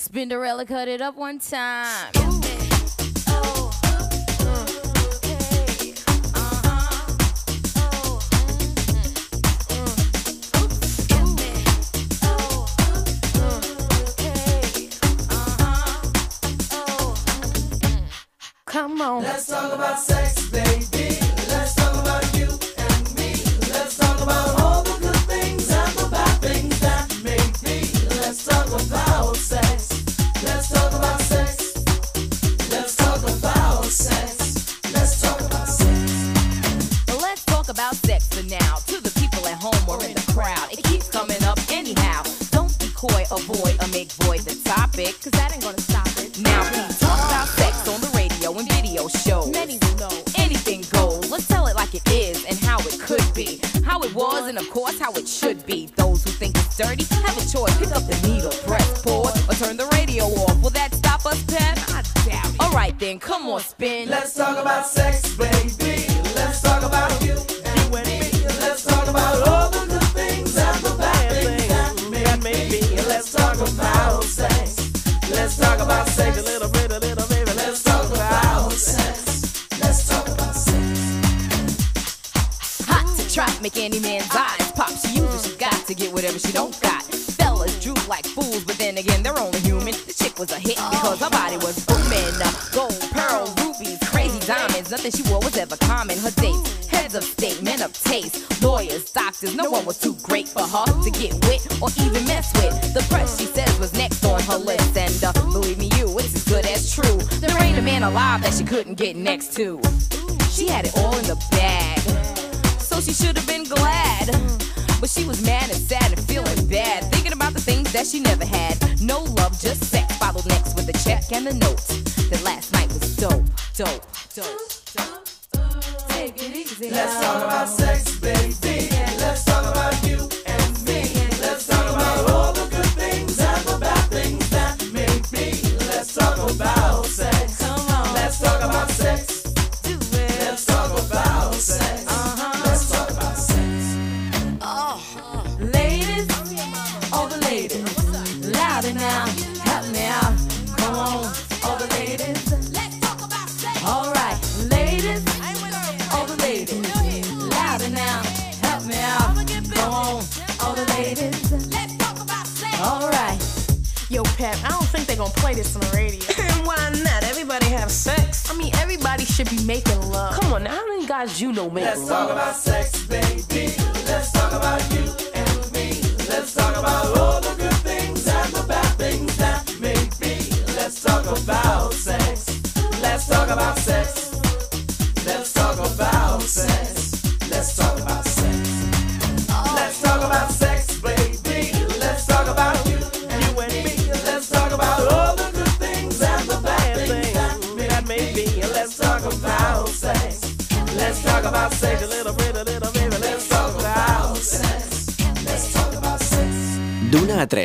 Spinderella cut it up one time. Come on. Let's talk about sex, baby. you know make Let's love.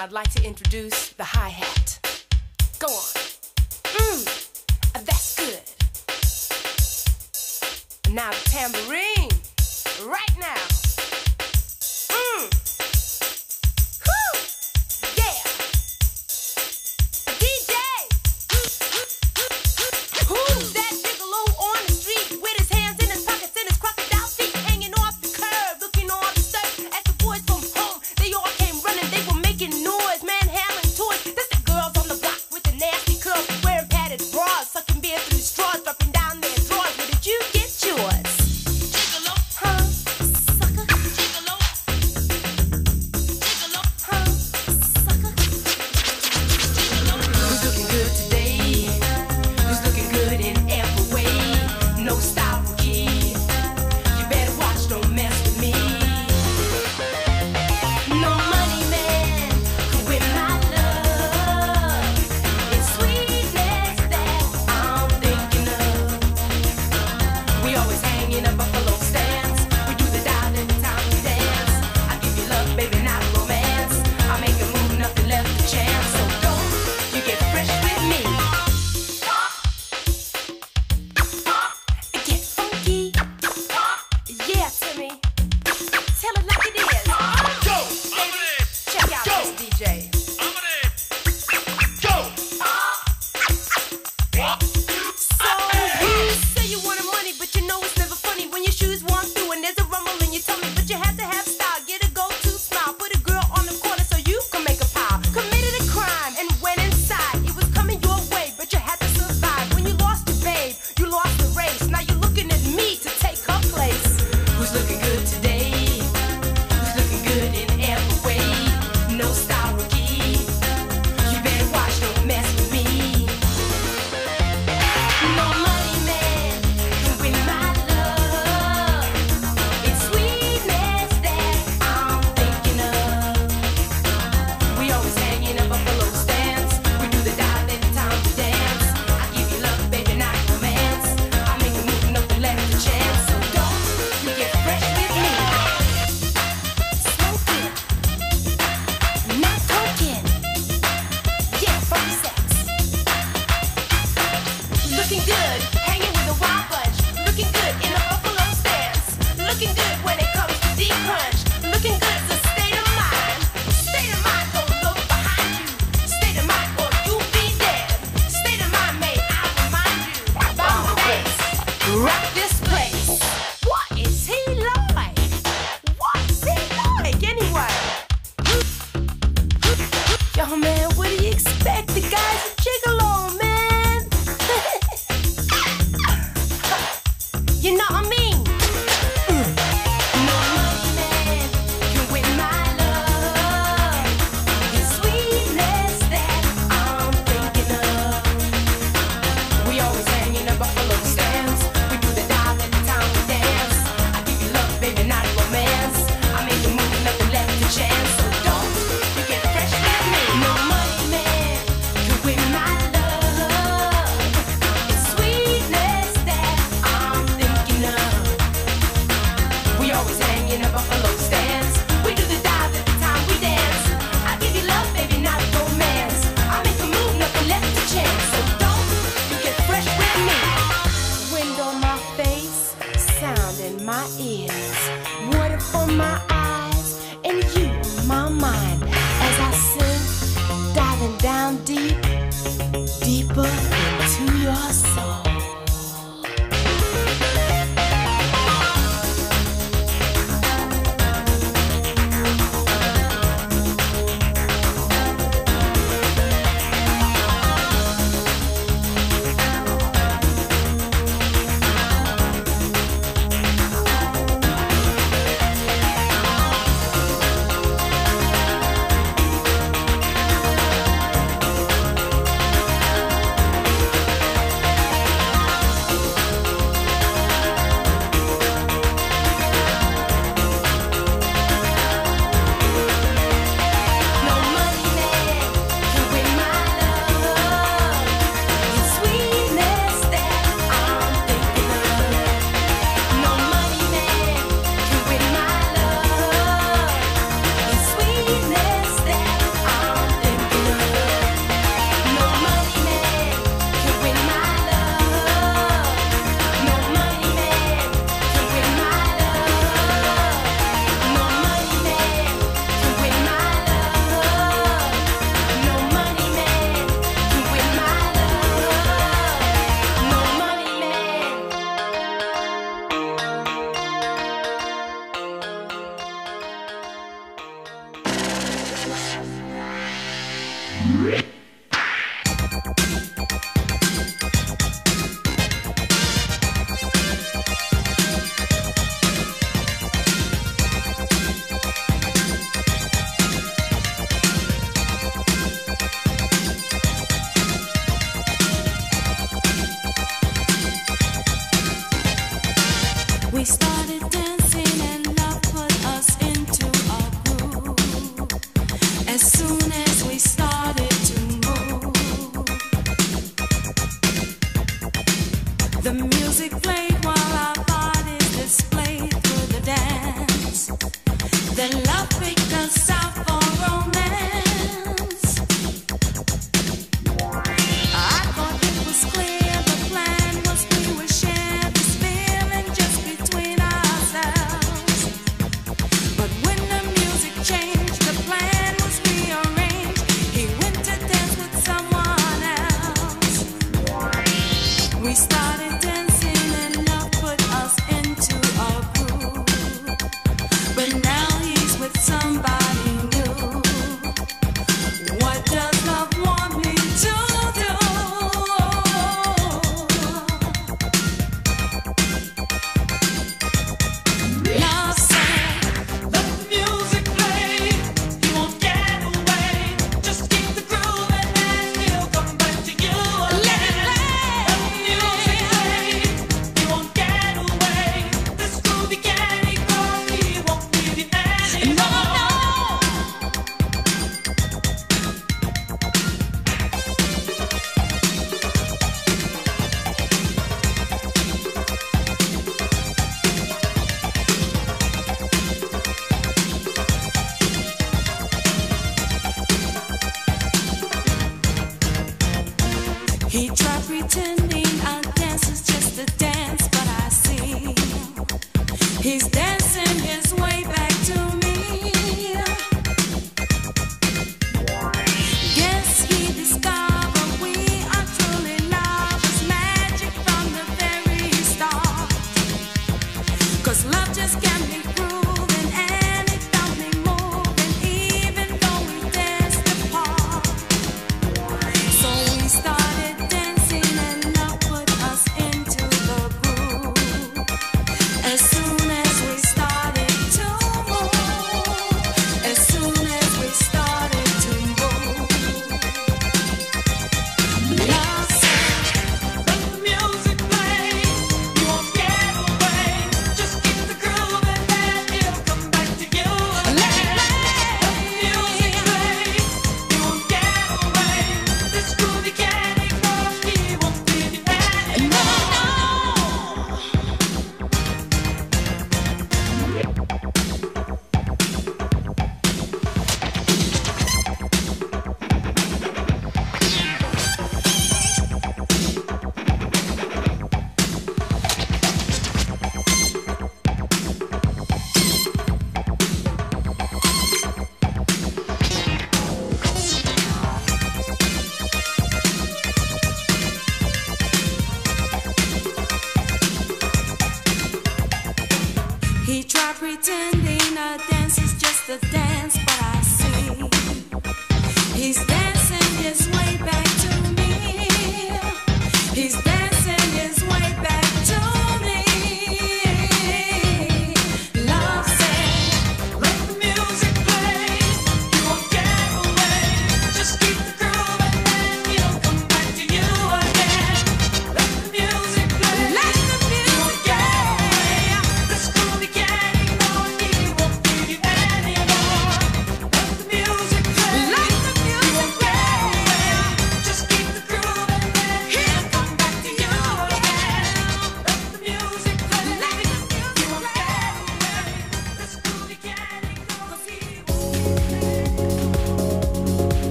I'd like to introduce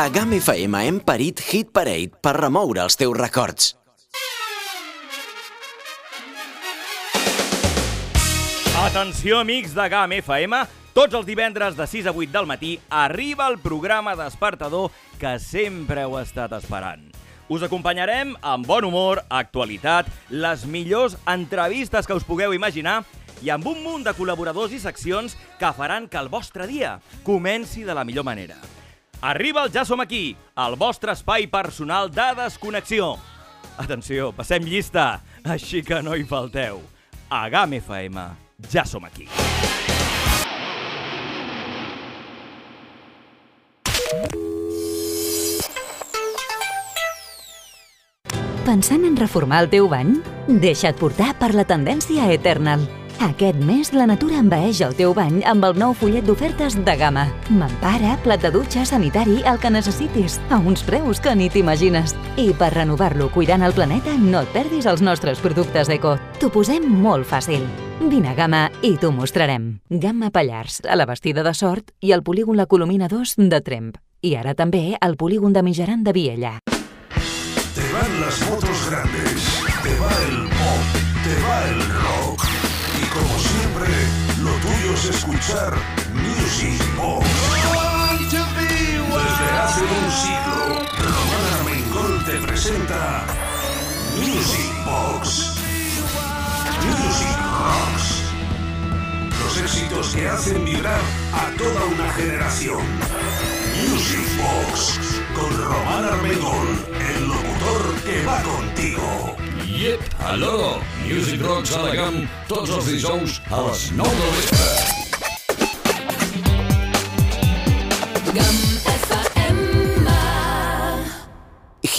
A GAM FM hem parit Hit Parade per remoure els teus records. Atenció, amics de GAM FM. Tots els divendres de 6 a 8 del matí arriba el programa despertador que sempre heu estat esperant. Us acompanyarem amb bon humor, actualitat, les millors entrevistes que us pugueu imaginar i amb un munt de col·laboradors i seccions que faran que el vostre dia comenci de la millor manera. Arriba el Ja som aquí, el vostre espai personal de desconnexió. Atenció, passem llista, així que no hi falteu. A GAM FM, ja som aquí. Pensant en reformar el teu bany? Deixa't portar per la tendència Eternal. Aquest mes la natura envaeix el teu bany amb el nou fullet d'ofertes de gamma. Mampara, plat de dutxa, sanitari, el que necessitis, a uns preus que ni t'imagines. I per renovar-lo cuidant el planeta, no et perdis els nostres productes eco. T'ho posem molt fàcil. Vine a Gamma i t'ho mostrarem. Gamma Pallars, a la Bastida de Sort i al polígon La Colomina 2 de Tremp. I ara també al polígon de Mijaran de Viella. Te van las motos grandes, te va el pop, te va el escuchar Music Box. Desde hace un siglo, Román Armengol te presenta Music Box. Music Rocks. Los éxitos que hacen vibrar a toda una generación. Music Box con Román Armengol, el locutor que va contigo. Yep, allò, Music Rocks a la GAM, tots els dijous a les 9 del vespre.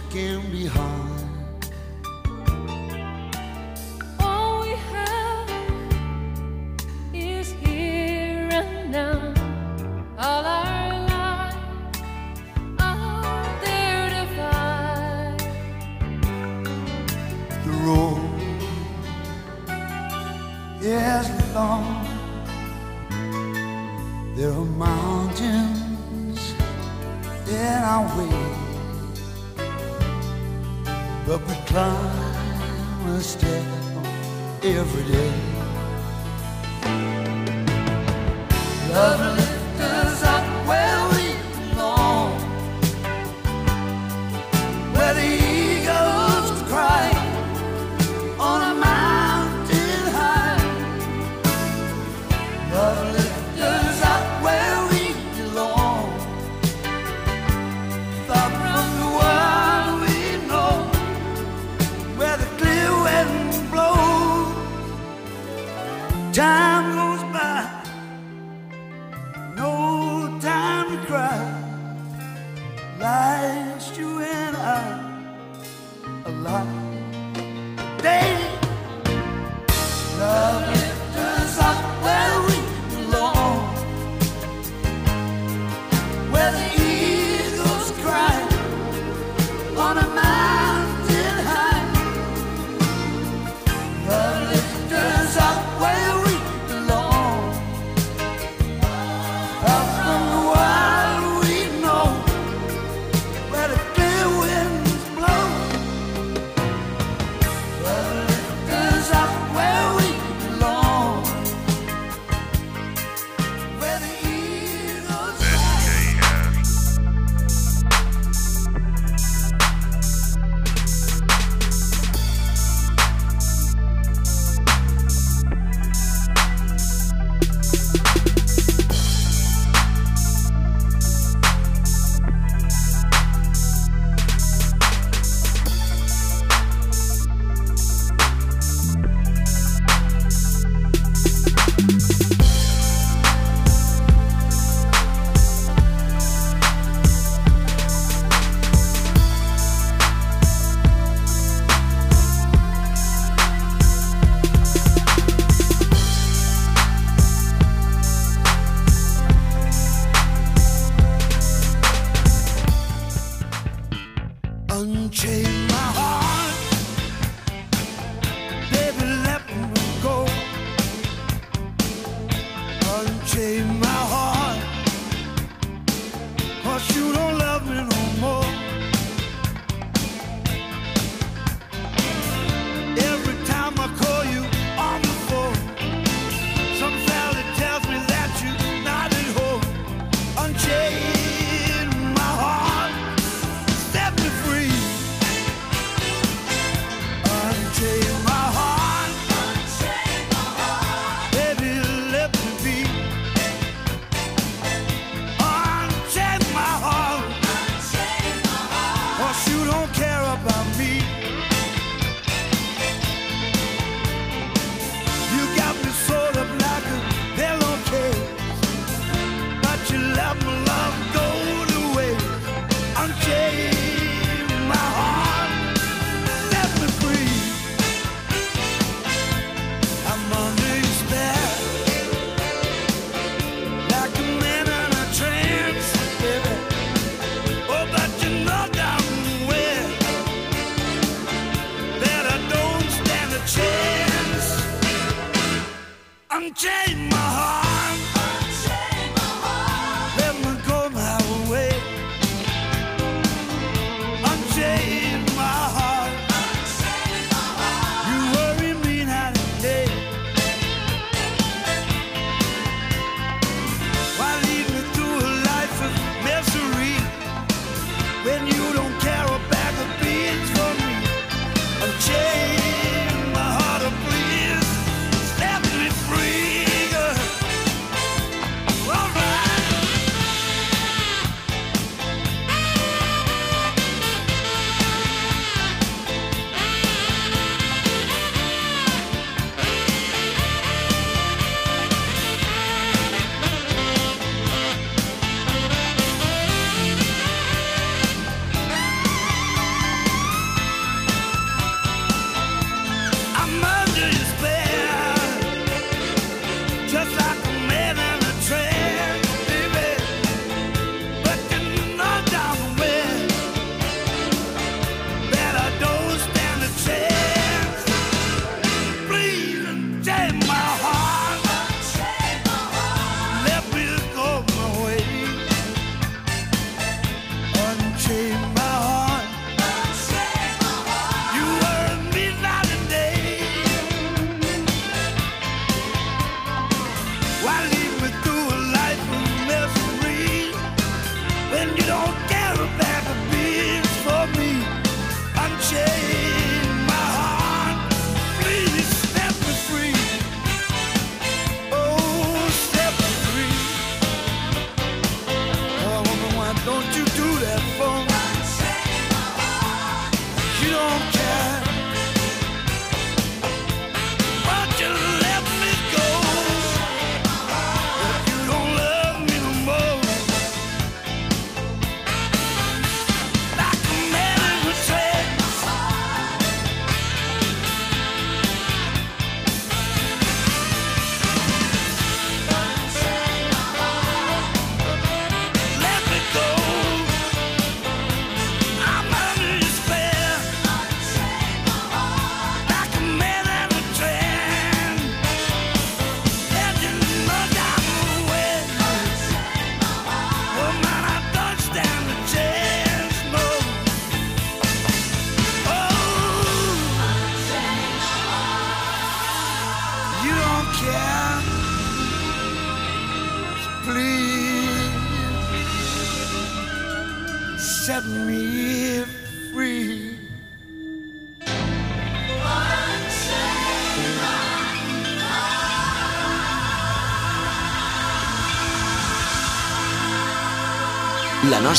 what can be.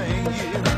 playing you.